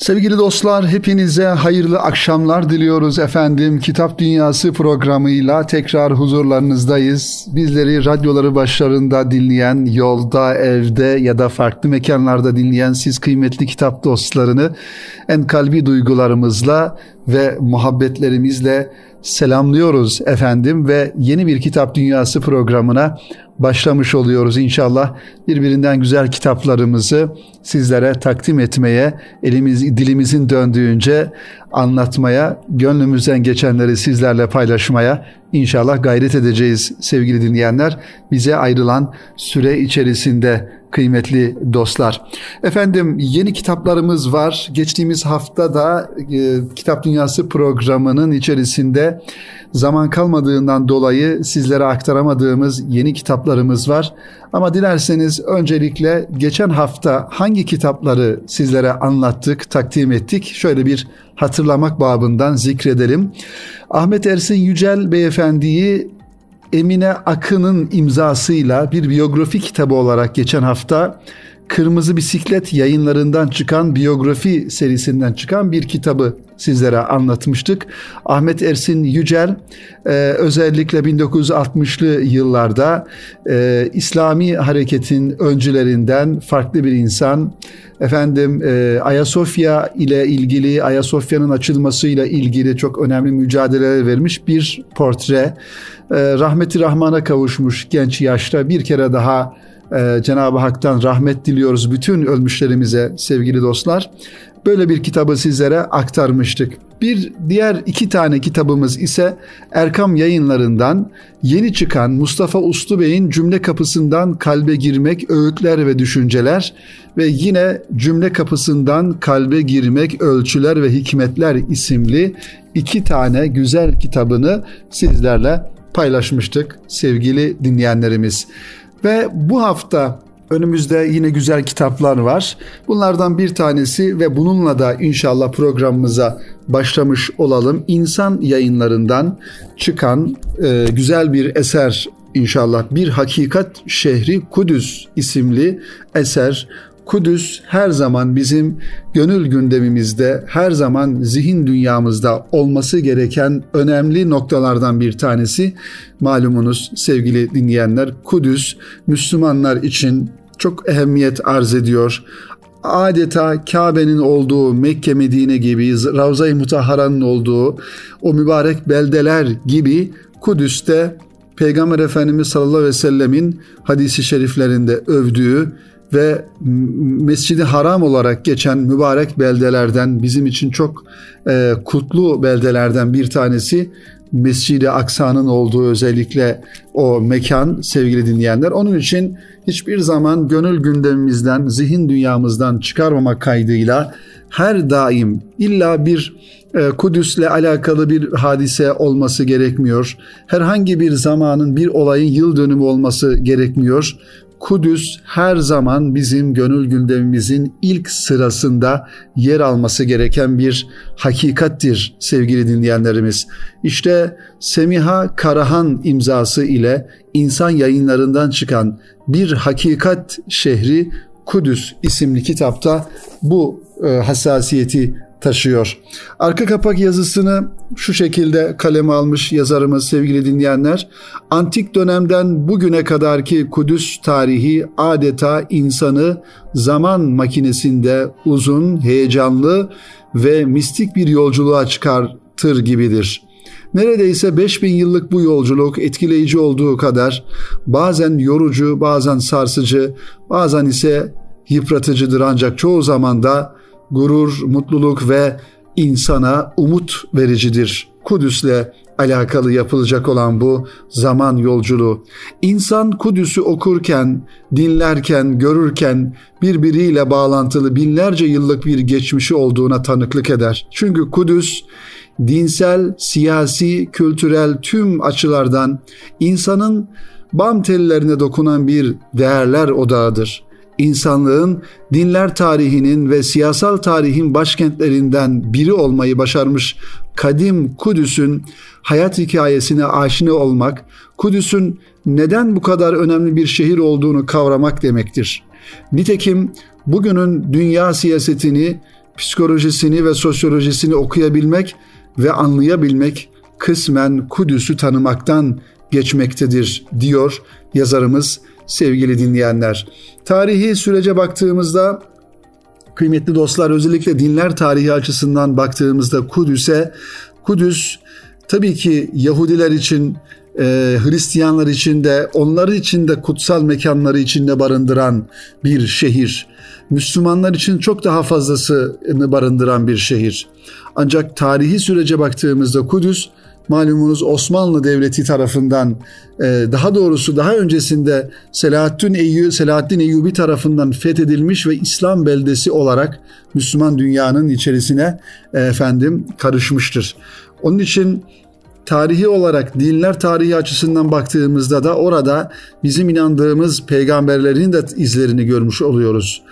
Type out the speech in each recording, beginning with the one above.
Sevgili dostlar hepinize hayırlı akşamlar diliyoruz efendim. Kitap Dünyası programıyla tekrar huzurlarınızdayız. Bizleri radyoları başlarında dinleyen, yolda, evde ya da farklı mekanlarda dinleyen siz kıymetli kitap dostlarını en kalbi duygularımızla ve muhabbetlerimizle selamlıyoruz efendim ve yeni bir Kitap Dünyası programına başlamış oluyoruz inşallah. Birbirinden güzel kitaplarımızı sizlere takdim etmeye, elimiz dilimizin döndüğünce anlatmaya, gönlümüzden geçenleri sizlerle paylaşmaya inşallah gayret edeceğiz sevgili dinleyenler. Bize ayrılan süre içerisinde kıymetli dostlar. Efendim yeni kitaplarımız var. Geçtiğimiz hafta da e, Kitap Dünyası programının içerisinde zaman kalmadığından dolayı sizlere aktaramadığımız yeni kitaplarımız var. Ama dilerseniz öncelikle geçen hafta hangi kitapları sizlere anlattık, takdim ettik? Şöyle bir hatırlamak babından zikredelim. Ahmet Ersin Yücel Beyefendi'yi Emine Akın'ın imzasıyla bir biyografi kitabı olarak geçen hafta Kırmızı Bisiklet yayınlarından çıkan biyografi serisinden çıkan bir kitabı sizlere anlatmıştık. Ahmet Ersin Yücel e, özellikle 1960'lı yıllarda e, İslami hareketin öncülerinden farklı bir insan. Efendim e, Ayasofya ile ilgili, Ayasofya'nın açılmasıyla ilgili çok önemli mücadeleler vermiş bir portre. Rahmeti Rahman'a kavuşmuş genç yaşta bir kere daha Cenab-ı Hak'tan rahmet diliyoruz bütün ölmüşlerimize sevgili dostlar. Böyle bir kitabı sizlere aktarmıştık. Bir diğer iki tane kitabımız ise Erkam yayınlarından yeni çıkan Mustafa Uslu Bey'in Cümle Kapısından Kalbe Girmek Öğütler ve Düşünceler ve yine Cümle Kapısından Kalbe Girmek Ölçüler ve Hikmetler isimli iki tane güzel kitabını sizlerle paylaşmıştık sevgili dinleyenlerimiz. Ve bu hafta Önümüzde yine güzel kitaplar var. Bunlardan bir tanesi ve bununla da inşallah programımıza başlamış olalım. İnsan yayınlarından çıkan e, güzel bir eser inşallah. Bir Hakikat Şehri Kudüs isimli eser. Kudüs her zaman bizim gönül gündemimizde, her zaman zihin dünyamızda olması gereken önemli noktalardan bir tanesi. Malumunuz sevgili dinleyenler, Kudüs Müslümanlar için çok ehemmiyet arz ediyor. Adeta Kabe'nin olduğu Mekke Medine gibi, Ravza-i Mutahhara'nın olduğu o mübarek beldeler gibi Kudüs'te Peygamber Efendimiz sallallahu aleyhi ve sellemin hadisi şeriflerinde övdüğü ve Mescidi Haram olarak geçen mübarek beldelerden bizim için çok e, kutlu beldelerden bir tanesi Mescid-i Aksa'nın olduğu özellikle o mekan sevgili dinleyenler. Onun için hiçbir zaman gönül gündemimizden, zihin dünyamızdan çıkarmamak kaydıyla her daim illa bir e, Kudüs'le alakalı bir hadise olması gerekmiyor. Herhangi bir zamanın bir olayın yıl dönümü olması gerekmiyor. Kudüs her zaman bizim gönül gündemimizin ilk sırasında yer alması gereken bir hakikattir sevgili dinleyenlerimiz. İşte Semiha Karahan imzası ile insan yayınlarından çıkan Bir Hakikat Şehri Kudüs isimli kitapta bu e, hassasiyeti taşıyor. Arka kapak yazısını şu şekilde kaleme almış yazarımız sevgili dinleyenler. Antik dönemden bugüne kadarki Kudüs tarihi adeta insanı zaman makinesinde uzun, heyecanlı ve mistik bir yolculuğa çıkartır gibidir. Neredeyse 5000 yıllık bu yolculuk etkileyici olduğu kadar bazen yorucu, bazen sarsıcı, bazen ise yıpratıcıdır ancak çoğu zaman da gurur, mutluluk ve insana umut vericidir. Kudüs'le alakalı yapılacak olan bu zaman yolculuğu. İnsan Kudüs'ü okurken, dinlerken, görürken birbiriyle bağlantılı binlerce yıllık bir geçmişi olduğuna tanıklık eder. Çünkü Kudüs dinsel, siyasi, kültürel tüm açılardan insanın bam tellerine dokunan bir değerler odağıdır insanlığın dinler tarihinin ve siyasal tarihin başkentlerinden biri olmayı başarmış kadim Kudüs'ün hayat hikayesine aşina olmak, Kudüs'ün neden bu kadar önemli bir şehir olduğunu kavramak demektir. Nitekim bugünün dünya siyasetini psikolojisini ve sosyolojisini okuyabilmek ve anlayabilmek kısmen Kudüs'ü tanımaktan geçmektedir diyor yazarımız sevgili dinleyenler. Tarihi sürece baktığımızda kıymetli dostlar özellikle dinler tarihi açısından baktığımızda Kudüs'e Kudüs tabii ki Yahudiler için e, Hristiyanlar için de onları için de kutsal mekanları içinde barındıran bir şehir. Müslümanlar için çok daha fazlasını barındıran bir şehir. Ancak tarihi sürece baktığımızda Kudüs malumunuz Osmanlı Devleti tarafından e, daha doğrusu daha öncesinde Selahaddin Eyyubi, Selahaddin Eyyubi tarafından fethedilmiş ve İslam beldesi olarak Müslüman dünyanın içerisine e, efendim karışmıştır. Onun için tarihi olarak dinler tarihi açısından baktığımızda da orada bizim inandığımız peygamberlerin de izlerini görmüş oluyoruz.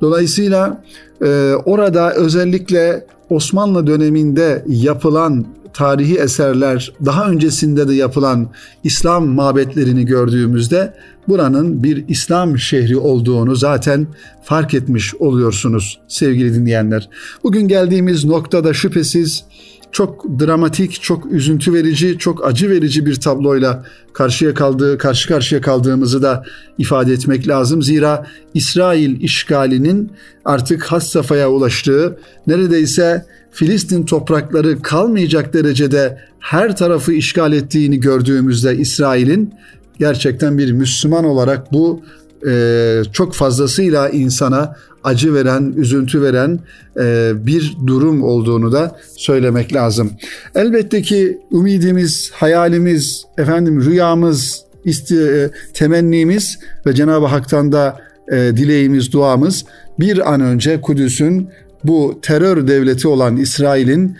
Dolayısıyla e, orada özellikle Osmanlı döneminde yapılan tarihi eserler, daha öncesinde de yapılan İslam mabetlerini gördüğümüzde buranın bir İslam şehri olduğunu zaten fark etmiş oluyorsunuz sevgili dinleyenler. Bugün geldiğimiz noktada şüphesiz çok dramatik, çok üzüntü verici, çok acı verici bir tabloyla karşıya kaldığı, karşı karşıya kaldığımızı da ifade etmek lazım. Zira İsrail işgalinin artık has safhaya ulaştığı, neredeyse Filistin toprakları kalmayacak derecede her tarafı işgal ettiğini gördüğümüzde İsrail'in gerçekten bir Müslüman olarak bu e, çok fazlasıyla insana acı veren, üzüntü veren e, bir durum olduğunu da söylemek lazım. Elbette ki umidimiz, hayalimiz, efendim rüyamız, isti, e, temennimiz ve Cenab-ı Hak'tan da e, dileğimiz, duamız bir an önce Kudüs'ün bu terör devleti olan İsrail'in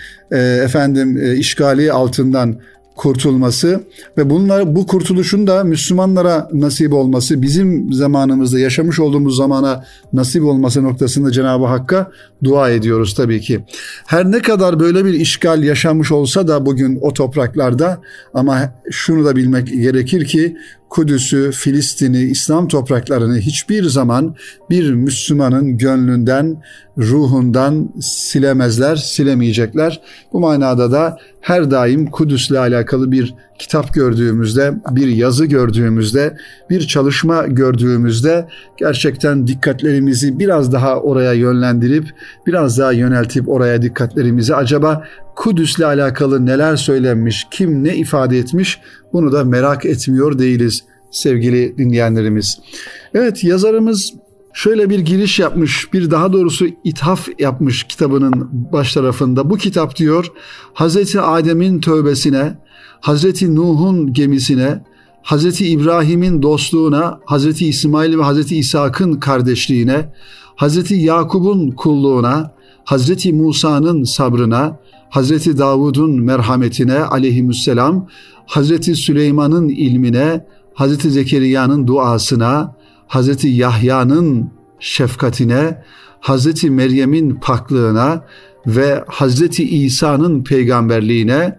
efendim işgali altından kurtulması ve bunlar bu kurtuluşun da Müslümanlara nasip olması, bizim zamanımızda yaşamış olduğumuz zamana nasip olması noktasında Cenab-ı Hakk'a dua ediyoruz tabii ki. Her ne kadar böyle bir işgal yaşanmış olsa da bugün o topraklarda ama şunu da bilmek gerekir ki Kudüs'ü, Filistin'i, İslam topraklarını hiçbir zaman bir Müslümanın gönlünden, ruhundan silemezler, silemeyecekler. Bu manada da her daim Kudüs'le alakalı bir kitap gördüğümüzde, bir yazı gördüğümüzde, bir çalışma gördüğümüzde gerçekten dikkatlerimizi biraz daha oraya yönlendirip, biraz daha yöneltip oraya dikkatlerimizi acaba Kudüs'le alakalı neler söylenmiş, kim ne ifade etmiş bunu da merak etmiyor değiliz sevgili dinleyenlerimiz. Evet yazarımız şöyle bir giriş yapmış, bir daha doğrusu ithaf yapmış kitabının baş tarafında. Bu kitap diyor Hazreti Adem'in tövbesine, Hazreti Nuh'un gemisine, Hazreti İbrahim'in dostluğuna, Hazreti İsmail ve Hazreti İshak'ın kardeşliğine, Hazreti Yakub'un kulluğuna, Hazreti Musa'nın sabrına, Hazreti Davud'un merhametine aleyhisselam, Hazreti Süleyman'ın ilmine, Hazreti Zekeriya'nın duasına, Hazreti Yahya'nın şefkatine, Hazreti Meryem'in paklığına ve Hazreti İsa'nın peygamberliğine,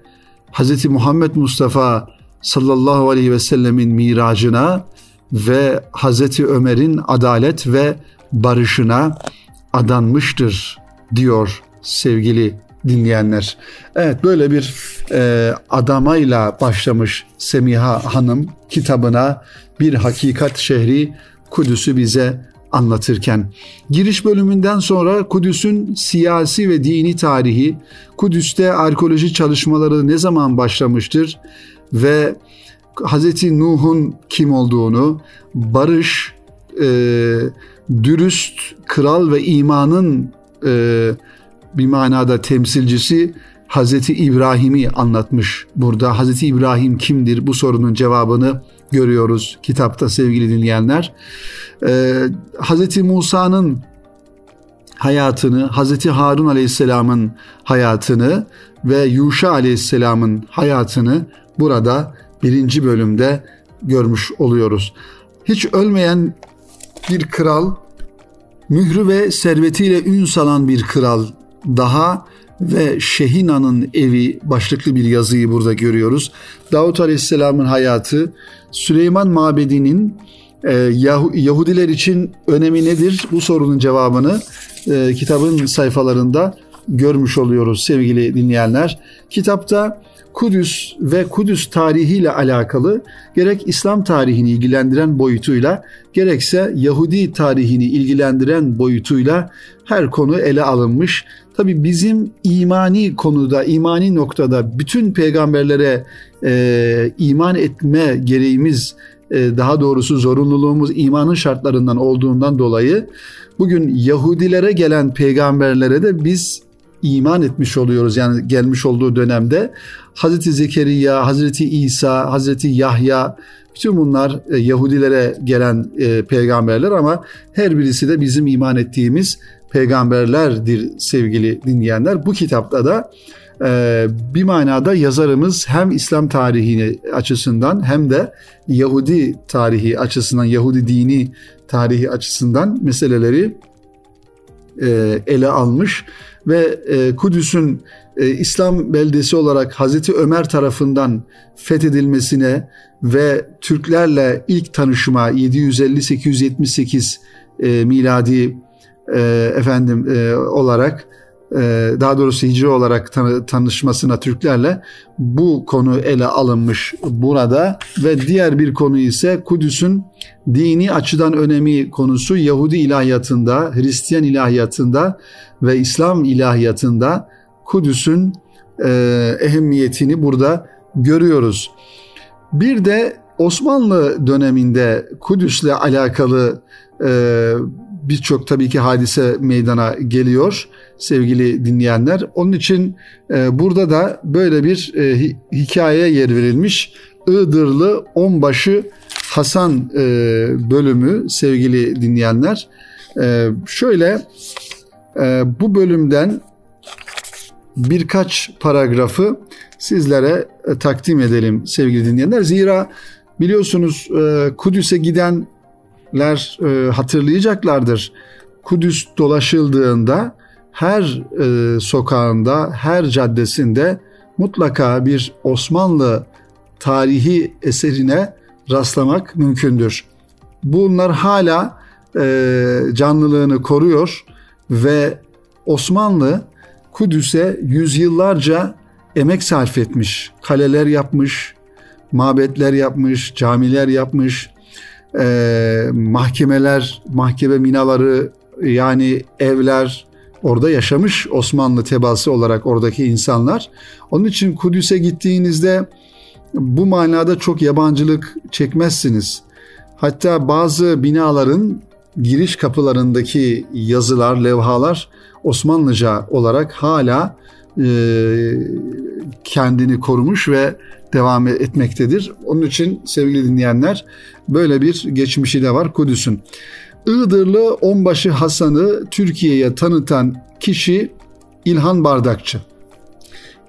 Hazreti Muhammed Mustafa sallallahu aleyhi ve sellemin miracına ve Hazreti Ömer'in adalet ve barışına adanmıştır diyor sevgili dinleyenler. Evet böyle bir e, adamayla başlamış Semiha Hanım kitabına bir hakikat şehri Kudüs'ü bize anlatırken. Giriş bölümünden sonra Kudüs'ün siyasi ve dini tarihi, Kudüs'te arkeoloji çalışmaları ne zaman başlamıştır ve Hz. Nuh'un kim olduğunu, barış, e, dürüst kral ve imanın e, bir manada temsilcisi Hazreti İbrahim'i anlatmış. Burada Hazreti İbrahim kimdir bu sorunun cevabını görüyoruz kitapta sevgili dinleyenler. Ee, Hazreti Musa'nın hayatını, Hazreti Harun Aleyhisselam'ın hayatını ve Yuşa Aleyhisselam'ın hayatını burada birinci bölümde görmüş oluyoruz. Hiç ölmeyen bir kral, mührü ve servetiyle ün salan bir kral daha ve Şehina'nın evi başlıklı bir yazıyı burada görüyoruz. Davut Aleyhisselam'ın hayatı, Süleyman Mabedi'nin e, Yahudiler için önemi nedir? Bu sorunun cevabını e, kitabın sayfalarında görmüş oluyoruz sevgili dinleyenler. Kitapta Kudüs ve Kudüs tarihiyle alakalı gerek İslam tarihini ilgilendiren boyutuyla gerekse Yahudi tarihini ilgilendiren boyutuyla her konu ele alınmış. Tabi bizim imani konuda, imani noktada bütün peygamberlere e, iman etme gereğimiz, e, daha doğrusu zorunluluğumuz imanın şartlarından olduğundan dolayı bugün Yahudilere gelen peygamberlere de biz iman etmiş oluyoruz. Yani gelmiş olduğu dönemde Hazreti Zekeriya, Hazreti İsa, Hazreti Yahya bütün bunlar e, Yahudilere gelen e, peygamberler ama her birisi de bizim iman ettiğimiz peygamberlerdir sevgili dinleyenler. Bu kitapta da e, bir manada yazarımız hem İslam tarihi açısından hem de Yahudi tarihi açısından, Yahudi dini tarihi açısından meseleleri e, ele almış ve e, Kudüs'ün e, İslam beldesi olarak Hazreti Ömer tarafından fethedilmesine ve Türklerle ilk tanışma 750-878 e, miladi e, efendim e, olarak e, daha doğrusu hicri olarak tanı, tanışmasına Türklerle bu konu ele alınmış burada ve diğer bir konu ise Kudüs'ün dini açıdan önemi konusu Yahudi ilahiyatında, Hristiyan ilahiyatında ve İslam ilahiyatında Kudüs'ün e, ehemmiyetini burada görüyoruz. Bir de Osmanlı döneminde Kudüs'le alakalı e, birçok tabii ki hadise meydana geliyor sevgili dinleyenler. Onun için e, burada da böyle bir e, hikayeye yer verilmiş. Iğdırlı Onbaşı Hasan e, bölümü sevgili dinleyenler. E, şöyle e, bu bölümden birkaç paragrafı sizlere e, takdim edelim sevgili dinleyenler. Zira biliyorsunuz e, Kudüs'e gidenler e, hatırlayacaklardır. Kudüs dolaşıldığında her e, sokağında, her caddesinde mutlaka bir Osmanlı tarihi eserine rastlamak mümkündür. Bunlar hala e, canlılığını koruyor ve Osmanlı Kudüs'e yüzyıllarca emek sarf etmiş. Kaleler yapmış, mabetler yapmış, camiler yapmış, e, mahkemeler, mahkeme minaları yani evler orada yaşamış Osmanlı tebası olarak oradaki insanlar. Onun için Kudüs'e gittiğinizde bu manada çok yabancılık çekmezsiniz. Hatta bazı binaların giriş kapılarındaki yazılar, levhalar Osmanlıca olarak hala e, kendini korumuş ve devam etmektedir. Onun için sevgili dinleyenler böyle bir geçmişi de var Kudüs'ün. Iğdırlı Onbaşı Hasan'ı Türkiye'ye tanıtan kişi İlhan Bardakçı.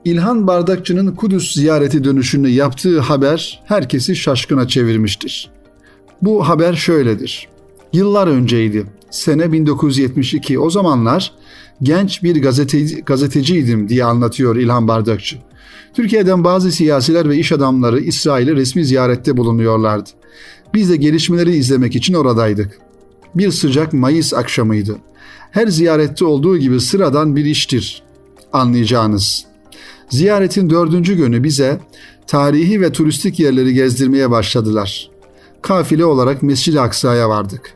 İlhan Bardakçı'nın Kudüs ziyareti dönüşünde yaptığı haber herkesi şaşkına çevirmiştir. Bu haber şöyledir. Yıllar önceydi. Sene 1972. O zamanlar genç bir gazeteci, gazeteciydim diye anlatıyor İlhan Bardakçı. Türkiye'den bazı siyasiler ve iş adamları İsrail'e resmi ziyarette bulunuyorlardı. Biz de gelişmeleri izlemek için oradaydık. Bir sıcak Mayıs akşamıydı. Her ziyarette olduğu gibi sıradan bir iştir anlayacağınız. Ziyaretin dördüncü günü bize tarihi ve turistik yerleri gezdirmeye başladılar. Kafile olarak Mescid-i Aksa'ya vardık.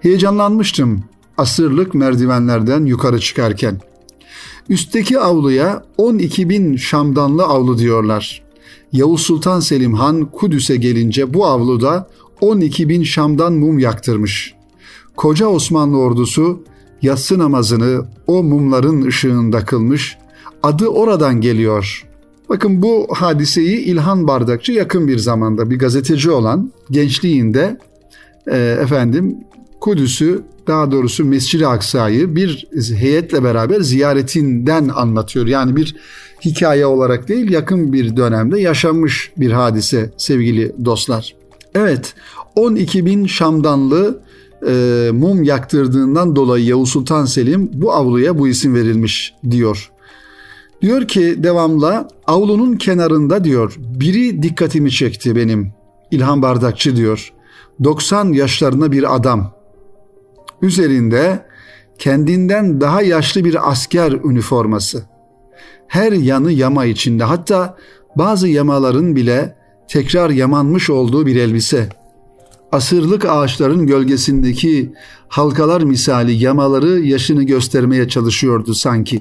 Heyecanlanmıştım asırlık merdivenlerden yukarı çıkarken. Üstteki avluya 12 bin Şamdanlı avlu diyorlar. Yavuz Sultan Selim Han Kudüs'e gelince bu avluda 12 bin Şam'dan mum yaktırmış. Koca Osmanlı ordusu yatsı namazını o mumların ışığında kılmış, adı oradan geliyor. Bakın bu hadiseyi İlhan Bardakçı yakın bir zamanda bir gazeteci olan gençliğinde e, efendim Kudüs'ü daha doğrusu Mescid-i Aksa'yı bir heyetle beraber ziyaretinden anlatıyor. Yani bir hikaye olarak değil yakın bir dönemde yaşanmış bir hadise sevgili dostlar. Evet 12 bin Şamdanlı e, mum yaktırdığından dolayı Yavuz Sultan Selim bu avluya bu isim verilmiş diyor. Diyor ki devamla avlunun kenarında diyor biri dikkatimi çekti benim İlhan Bardakçı diyor. 90 yaşlarında bir adam. Üzerinde kendinden daha yaşlı bir asker üniforması. Her yanı yama içinde hatta bazı yamaların bile tekrar yamanmış olduğu bir elbise. Asırlık ağaçların gölgesindeki halkalar misali yamaları yaşını göstermeye çalışıyordu sanki.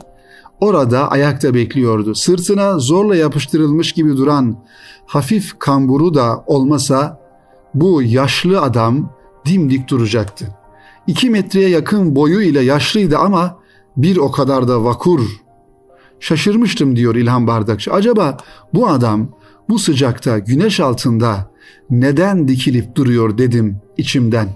Orada ayakta bekliyordu. Sırtına zorla yapıştırılmış gibi duran hafif kamburu da olmasa bu yaşlı adam dimdik duracaktı. İki metreye yakın boyu ile yaşlıydı ama bir o kadar da vakur. Şaşırmıştım diyor İlhan Bardakçı. Acaba bu adam bu sıcakta güneş altında neden dikilip duruyor dedim içimden.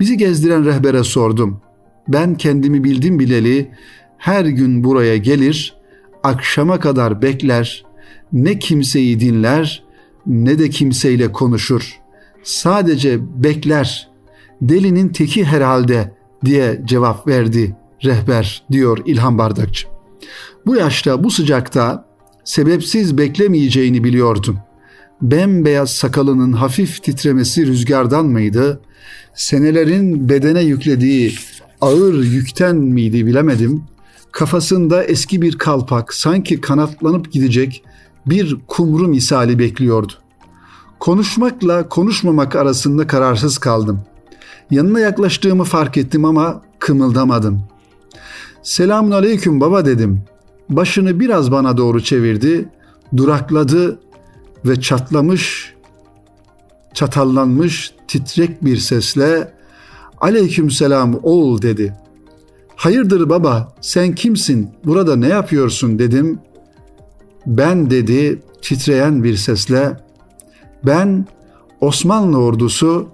Bizi gezdiren rehbere sordum. Ben kendimi bildim bileli her gün buraya gelir, akşama kadar bekler, ne kimseyi dinler ne de kimseyle konuşur. Sadece bekler. Delinin teki herhalde diye cevap verdi rehber diyor İlhan Bardakçı. Bu yaşta bu sıcakta sebepsiz beklemeyeceğini biliyordum. Bembeyaz sakalının hafif titremesi rüzgardan mıydı? Senelerin bedene yüklediği ağır yükten miydi bilemedim. Kafasında eski bir kalpak sanki kanatlanıp gidecek bir kumru misali bekliyordu. Konuşmakla konuşmamak arasında kararsız kaldım. Yanına yaklaştığımı fark ettim ama kımıldamadım. Selamun aleyküm baba dedim. Başını biraz bana doğru çevirdi, durakladı ve çatlamış, çatallanmış, titrek bir sesle ''Aleyküm selam oğul'' dedi. ''Hayırdır baba, sen kimsin, burada ne yapıyorsun?'' dedim. ''Ben'' dedi titreyen bir sesle ben Osmanlı ordusu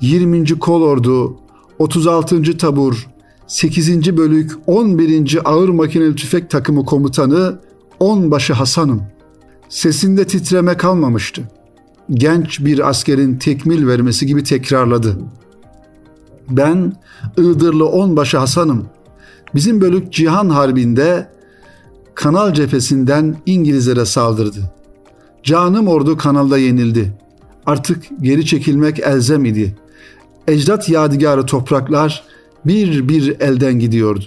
20. Kolordu 36. Tabur 8. Bölük 11. Ağır Makineli Tüfek Takımı Komutanı Onbaşı Hasan'ım. Sesinde titreme kalmamıştı. Genç bir askerin tekmil vermesi gibi tekrarladı. Ben Iğdırlı Onbaşı Hasan'ım. Bizim bölük Cihan Harbi'nde Kanal cephesinden İngilizlere saldırdı. Canım ordu kanalda yenildi. Artık geri çekilmek elzem idi. Ecdat yadigarı topraklar bir bir elden gidiyordu.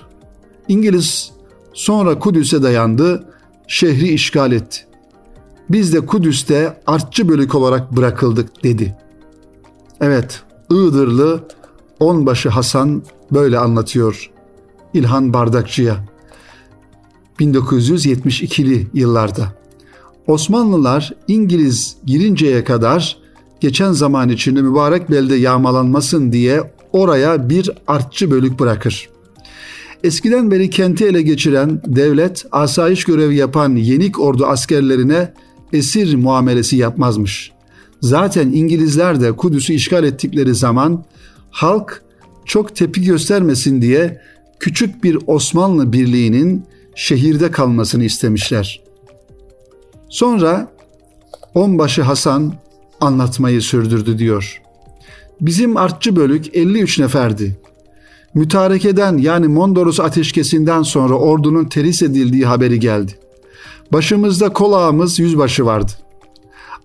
İngiliz sonra Kudüs'e dayandı, şehri işgal etti. Biz de Kudüs'te artçı bölük olarak bırakıldık dedi. Evet, Iğdırlı onbaşı Hasan böyle anlatıyor İlhan Bardakçı'ya 1972'li yıllarda. Osmanlılar İngiliz girinceye kadar geçen zaman içinde mübarek belde yağmalanmasın diye oraya bir artçı bölük bırakır. Eskiden beri kenti ele geçiren devlet asayiş görevi yapan yenik ordu askerlerine esir muamelesi yapmazmış. Zaten İngilizler de Kudüs'ü işgal ettikleri zaman halk çok tepki göstermesin diye küçük bir Osmanlı birliğinin şehirde kalmasını istemişler. Sonra onbaşı Hasan anlatmayı sürdürdü diyor. Bizim artçı bölük 53 neferdi. Mütarekeden yani Mondros ateşkesinden sonra ordunun teris edildiği haberi geldi. Başımızda kol ağamız yüzbaşı vardı.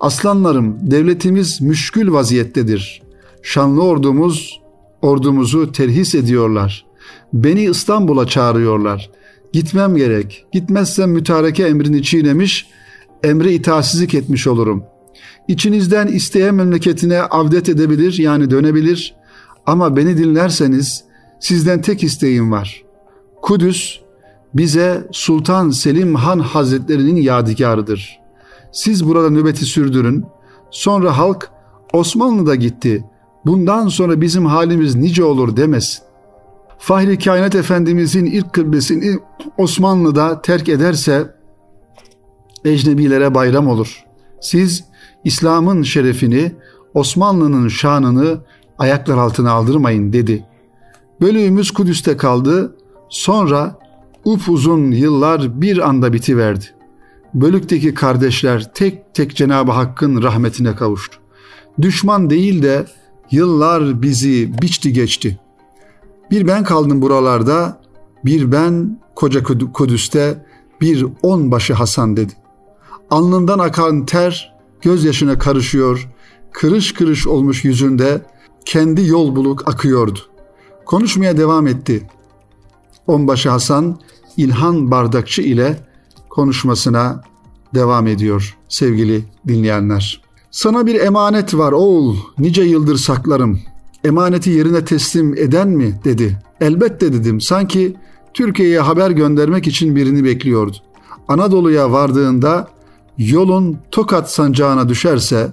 Aslanlarım devletimiz müşkül vaziyettedir. Şanlı ordumuz ordumuzu terhis ediyorlar. Beni İstanbul'a çağırıyorlar. Gitmem gerek. Gitmezsem mütareke emrini çiğnemiş, emre itaatsizlik etmiş olurum. İçinizden isteyen memleketine avdet edebilir yani dönebilir ama beni dinlerseniz sizden tek isteğim var. Kudüs bize Sultan Selim Han Hazretlerinin yadigarıdır. Siz burada nöbeti sürdürün. Sonra halk Osmanlı da gitti. Bundan sonra bizim halimiz nice olur demesin. Fahri Kainat Efendimizin ilk kıblesini Osmanlı'da terk ederse ecnebilere bayram olur. Siz İslam'ın şerefini, Osmanlı'nın şanını ayaklar altına aldırmayın dedi. Bölüğümüz Kudüs'te kaldı. Sonra upuzun yıllar bir anda bitiverdi. Bölükteki kardeşler tek tek Cenab-ı Hakk'ın rahmetine kavuştu. Düşman değil de yıllar bizi biçti geçti. Bir ben kaldım buralarda, bir ben koca Kudüs'te, bir onbaşı Hasan dedi. Alnından akan ter gözyaşına karışıyor, kırış kırış olmuş yüzünde kendi yol buluk akıyordu. Konuşmaya devam etti. Onbaşı Hasan İlhan Bardakçı ile konuşmasına devam ediyor sevgili dinleyenler. Sana bir emanet var oğul, nice yıldır saklarım. Emaneti yerine teslim eden mi dedi. Elbette dedim. Sanki Türkiye'ye haber göndermek için birini bekliyordu. Anadolu'ya vardığında yolun Tokat sancağına düşerse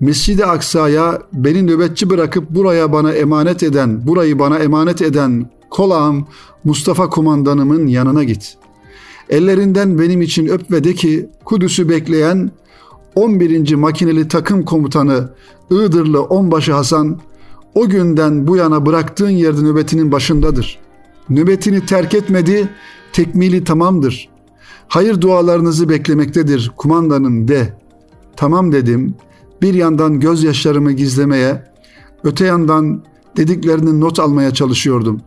Mescid-i Aksa'ya beni nöbetçi bırakıp buraya bana emanet eden, burayı bana emanet eden kolağım Mustafa kumandanımın yanına git. Ellerinden benim için öp ve de ki Kudüs'ü bekleyen 11. makineli takım komutanı Iğdırlı Onbaşı Hasan o günden bu yana bıraktığın yerde nöbetinin başındadır. Nöbetini terk etmedi, tekmili tamamdır. Hayır dualarınızı beklemektedir kumandanım de. Tamam dedim. Bir yandan gözyaşlarımı gizlemeye, öte yandan dediklerini not almaya çalışıyordum.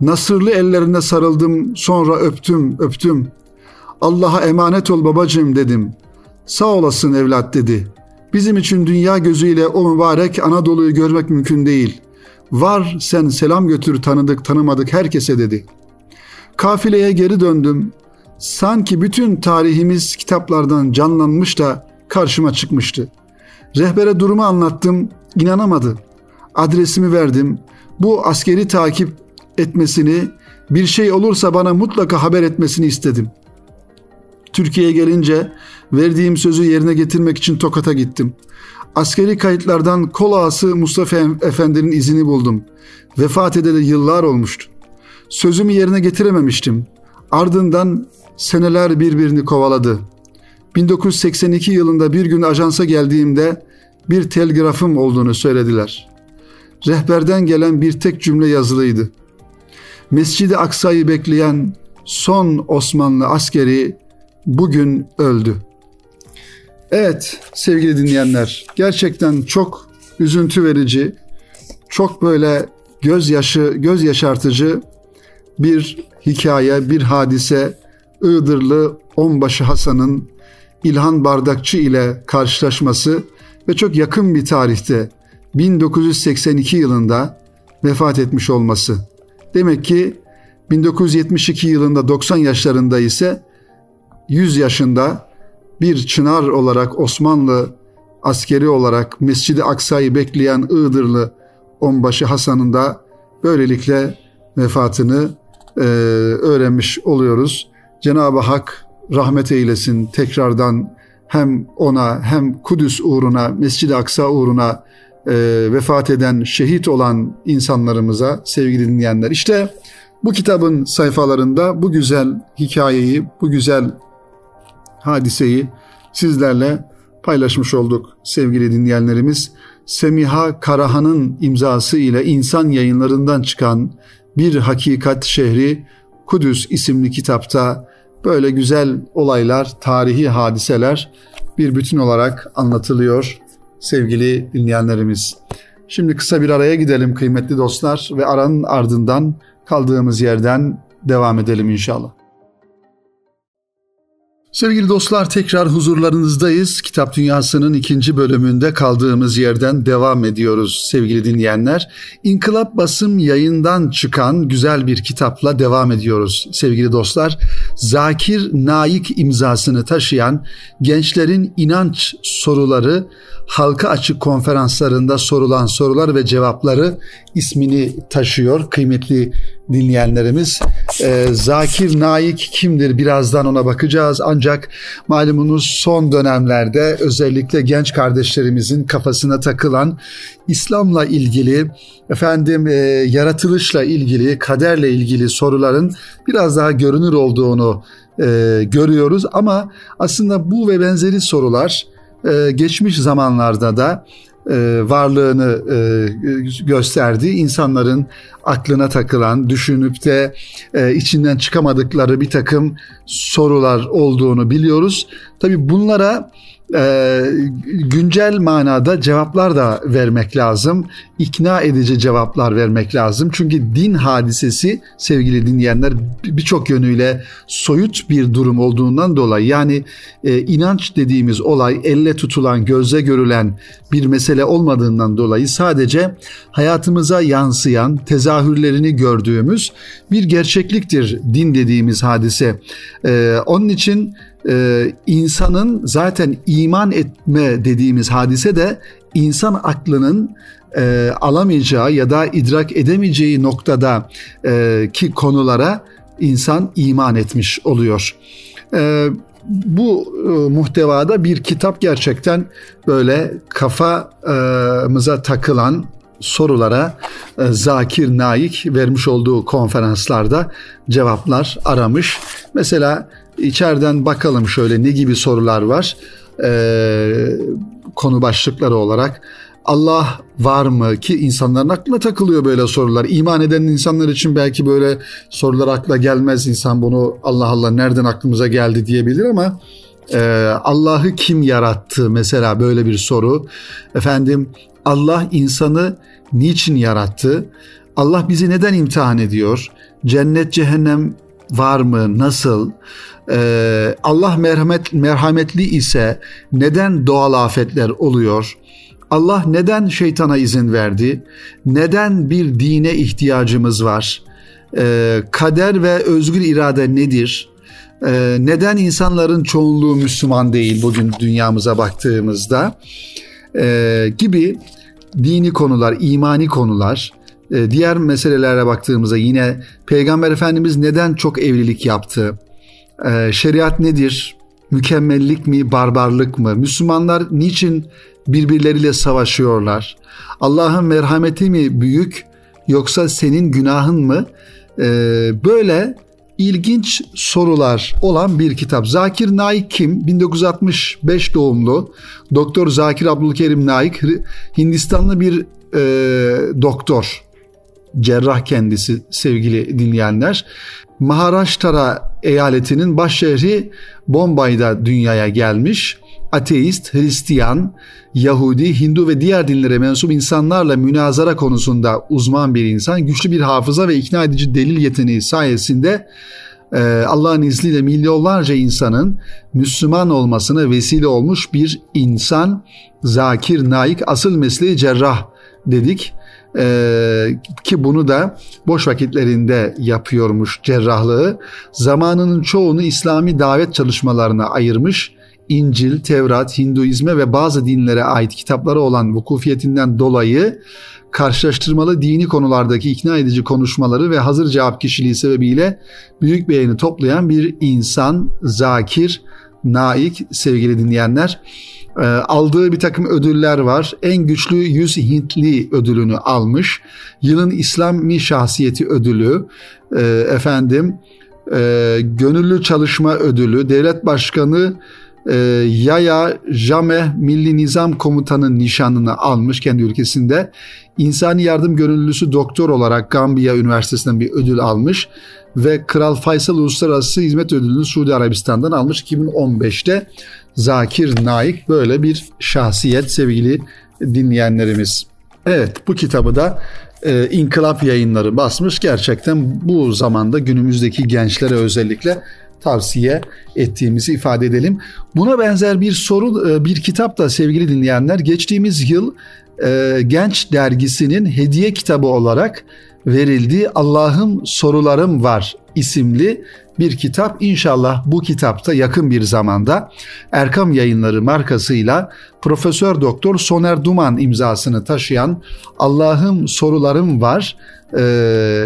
Nasırlı ellerine sarıldım, sonra öptüm, öptüm. Allah'a emanet ol babacığım dedim. Sağ olasın evlat dedi. Bizim için dünya gözüyle o mübarek Anadolu'yu görmek mümkün değil. Var sen selam götür tanıdık tanımadık herkese dedi. Kafileye geri döndüm. Sanki bütün tarihimiz kitaplardan canlanmış da karşıma çıkmıştı. Rehbere durumu anlattım, inanamadı. Adresimi verdim. Bu askeri takip etmesini, bir şey olursa bana mutlaka haber etmesini istedim. Türkiye'ye gelince verdiğim sözü yerine getirmek için Tokat'a gittim. Askeri kayıtlardan kol ağası Mustafa Efendi'nin izini buldum. Vefat edeli yıllar olmuştu. Sözümü yerine getirememiştim. Ardından seneler birbirini kovaladı. 1982 yılında bir gün ajansa geldiğimde bir telgrafım olduğunu söylediler. Rehberden gelen bir tek cümle yazılıydı. Mescid-i Aksa'yı bekleyen son Osmanlı askeri bugün öldü. Evet sevgili dinleyenler gerçekten çok üzüntü verici, çok böyle gözyaşı, göz yaşartıcı bir hikaye, bir hadise Iğdırlı Onbaşı Hasan'ın İlhan Bardakçı ile karşılaşması ve çok yakın bir tarihte 1982 yılında vefat etmiş olması. Demek ki 1972 yılında 90 yaşlarında ise 100 yaşında bir çınar olarak Osmanlı askeri olarak Mescid-i Aksa'yı bekleyen Iğdırlı onbaşı Hasan'ın da böylelikle vefatını e, öğrenmiş oluyoruz. Cenab-ı Hak rahmet eylesin tekrardan hem ona hem Kudüs uğruna, Mescid-i Aksa uğruna e, vefat eden, şehit olan insanlarımıza sevgili dinleyenler. İşte bu kitabın sayfalarında bu güzel hikayeyi, bu güzel hadiseyi sizlerle paylaşmış olduk sevgili dinleyenlerimiz. Semiha Karahan'ın imzası ile insan yayınlarından çıkan Bir Hakikat Şehri Kudüs isimli kitapta böyle güzel olaylar, tarihi hadiseler bir bütün olarak anlatılıyor sevgili dinleyenlerimiz. Şimdi kısa bir araya gidelim kıymetli dostlar ve aranın ardından kaldığımız yerden devam edelim inşallah. Sevgili dostlar tekrar huzurlarınızdayız. Kitap Dünyası'nın ikinci bölümünde kaldığımız yerden devam ediyoruz sevgili dinleyenler. İnkılap Basım yayından çıkan güzel bir kitapla devam ediyoruz sevgili dostlar. Zakir Naik imzasını taşıyan gençlerin inanç soruları halka açık konferanslarında sorulan sorular ve cevapları ismini taşıyor kıymetli dinleyenlerimiz. Ee, Zakir Naik kimdir birazdan ona bakacağız ancak malumunuz son dönemlerde özellikle genç kardeşlerimizin kafasına takılan İslam'la ilgili efendim e, yaratılışla ilgili kaderle ilgili soruların biraz daha görünür olduğunu e, görüyoruz ama aslında bu ve benzeri sorular e, geçmiş zamanlarda da e, varlığını e, gösterdi. İnsanların aklına takılan, düşünüp de e, içinden çıkamadıkları bir takım sorular olduğunu biliyoruz. Tabi bunlara e, güncel manada cevaplar da vermek lazım. İkna edici cevaplar vermek lazım. Çünkü din hadisesi sevgili dinleyenler birçok yönüyle soyut bir durum olduğundan dolayı yani e, inanç dediğimiz olay elle tutulan, gözle görülen bir mesele olmadığından dolayı sadece hayatımıza yansıyan, tezahürlerini gördüğümüz bir gerçekliktir din dediğimiz hadise. E, onun için e, insanın zaten iman etme dediğimiz hadise de insan aklının e, alamayacağı ya da idrak edemeyeceği noktada e, ki konulara insan iman etmiş oluyor. E, bu e, muhtevada bir kitap gerçekten böyle kafamıza takılan sorulara e, Zakir Naik vermiş olduğu konferanslarda cevaplar aramış. Mesela içeriden bakalım şöyle ne gibi sorular var ee, konu başlıkları olarak. Allah var mı ki insanların aklına takılıyor böyle sorular. İman eden insanlar için belki böyle sorular akla gelmez. İnsan bunu Allah Allah nereden aklımıza geldi diyebilir ama e, Allah'ı kim yarattı mesela böyle bir soru. Efendim Allah insanı niçin yarattı? Allah bizi neden imtihan ediyor? Cennet cehennem var mı? Nasıl? Ee, Allah merhamet merhametli ise neden doğal afetler oluyor? Allah neden şeytana izin verdi? Neden bir dine ihtiyacımız var? Ee, kader ve özgür irade nedir? Ee, neden insanların çoğunluğu Müslüman değil bugün dünyamıza baktığımızda? Gibi dini konular, imani konular, diğer meselelere baktığımızda yine Peygamber Efendimiz neden çok evlilik yaptı? Ee, şeriat nedir? Mükemmellik mi, barbarlık mı? Müslümanlar niçin birbirleriyle savaşıyorlar? Allah'ın merhameti mi büyük yoksa senin günahın mı? Ee, böyle ilginç sorular olan bir kitap. Zakir Naik kim? 1965 doğumlu. Doktor Zakir Abdülkerim Naik Hindistanlı bir e, doktor. Cerrah kendisi sevgili dinleyenler. Maharashtra eyaletinin baş şehri Bombay'da dünyaya gelmiş. Ateist, Hristiyan, Yahudi, Hindu ve diğer dinlere mensup insanlarla münazara konusunda uzman bir insan, güçlü bir hafıza ve ikna edici delil yeteneği sayesinde e, Allah'ın izniyle milyonlarca insanın Müslüman olmasına vesile olmuş bir insan. Zakir Naik asıl mesleği cerrah dedik. Ee, ki bunu da boş vakitlerinde yapıyormuş cerrahlığı. Zamanının çoğunu İslami davet çalışmalarına ayırmış. İncil, Tevrat, Hinduizme ve bazı dinlere ait kitapları olan vukufiyetinden dolayı karşılaştırmalı dini konulardaki ikna edici konuşmaları ve hazır cevap kişiliği sebebiyle büyük beğeni toplayan bir insan, zakir, naik sevgili dinleyenler. E, aldığı bir takım ödüller var. En güçlü 100 Hintli ödülünü almış. Yılın İslami şahsiyeti ödülü, e, efendim e, gönüllü çalışma ödülü, devlet başkanı e, Yaya Jame Milli Nizam Komutanı nişanını almış kendi ülkesinde. İnsani yardım gönüllüsü doktor olarak Gambiya Üniversitesi'nden bir ödül almış ve Kral Faysal Uluslararası Hizmet Ödülünü Suudi Arabistan'dan almış 2015'te. Zakir Naik böyle bir şahsiyet sevgili dinleyenlerimiz. Evet bu kitabı da e, İnkılap yayınları basmış. Gerçekten bu zamanda günümüzdeki gençlere özellikle tavsiye ettiğimizi ifade edelim. Buna benzer bir soru e, bir kitap da sevgili dinleyenler geçtiğimiz yıl e, Genç dergisinin hediye kitabı olarak verildiği Allah'ım sorularım var isimli bir kitap. İnşallah bu kitapta yakın bir zamanda Erkam Yayınları markasıyla Profesör Doktor Soner Duman imzasını taşıyan Allah'ım sorularım var e,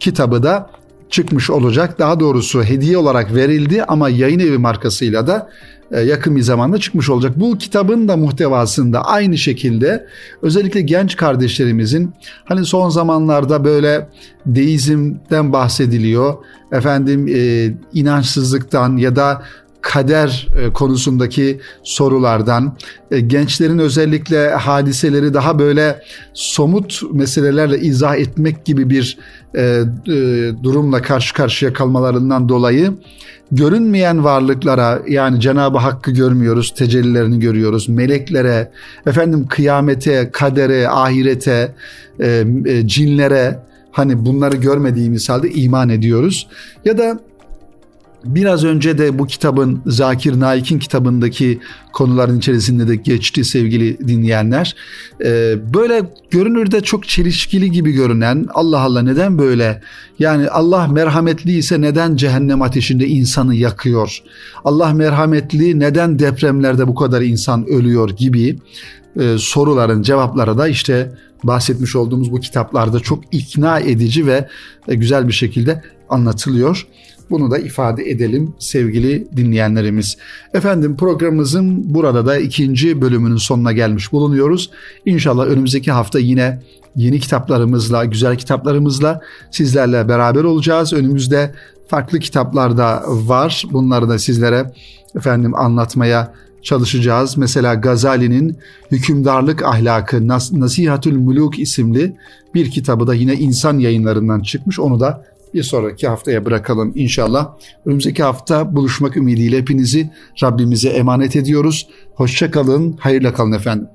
kitabı da çıkmış olacak. Daha doğrusu hediye olarak verildi ama yayın evi markasıyla da e, yakın bir zamanda çıkmış olacak. Bu kitabın da muhtevasında aynı şekilde özellikle genç kardeşlerimizin hani son zamanlarda böyle deizmden bahsediliyor. Efendim e, inançsızlıktan ya da kader e, konusundaki sorulardan, e, gençlerin özellikle hadiseleri daha böyle somut meselelerle izah etmek gibi bir e, durumla karşı karşıya kalmalarından dolayı görünmeyen varlıklara yani Cenab-ı Hakk'ı görmüyoruz, tecellilerini görüyoruz. Meleklere, efendim kıyamete, kadere, ahirete, cinlere hani bunları görmediğimiz halde iman ediyoruz. Ya da Biraz önce de bu kitabın Zakir Naik'in kitabındaki konuların içerisinde de geçti sevgili dinleyenler. Ee, böyle görünürde çok çelişkili gibi görünen Allah Allah neden böyle? Yani Allah merhametli ise neden cehennem ateşinde insanı yakıyor? Allah merhametli neden depremlerde bu kadar insan ölüyor gibi e, soruların cevapları da işte bahsetmiş olduğumuz bu kitaplarda çok ikna edici ve e, güzel bir şekilde anlatılıyor. Bunu da ifade edelim sevgili dinleyenlerimiz. Efendim programımızın burada da ikinci bölümünün sonuna gelmiş bulunuyoruz. İnşallah önümüzdeki hafta yine yeni kitaplarımızla, güzel kitaplarımızla sizlerle beraber olacağız. Önümüzde farklı kitaplar da var. Bunları da sizlere efendim anlatmaya çalışacağız. Mesela Gazali'nin Hükümdarlık Ahlakı Nasihatül Muluk isimli bir kitabı da yine insan yayınlarından çıkmış. Onu da bir sonraki haftaya bırakalım inşallah. Önümüzdeki hafta buluşmak ümidiyle hepinizi Rabbimize emanet ediyoruz. Hoşça kalın, hayırla kalın efendim.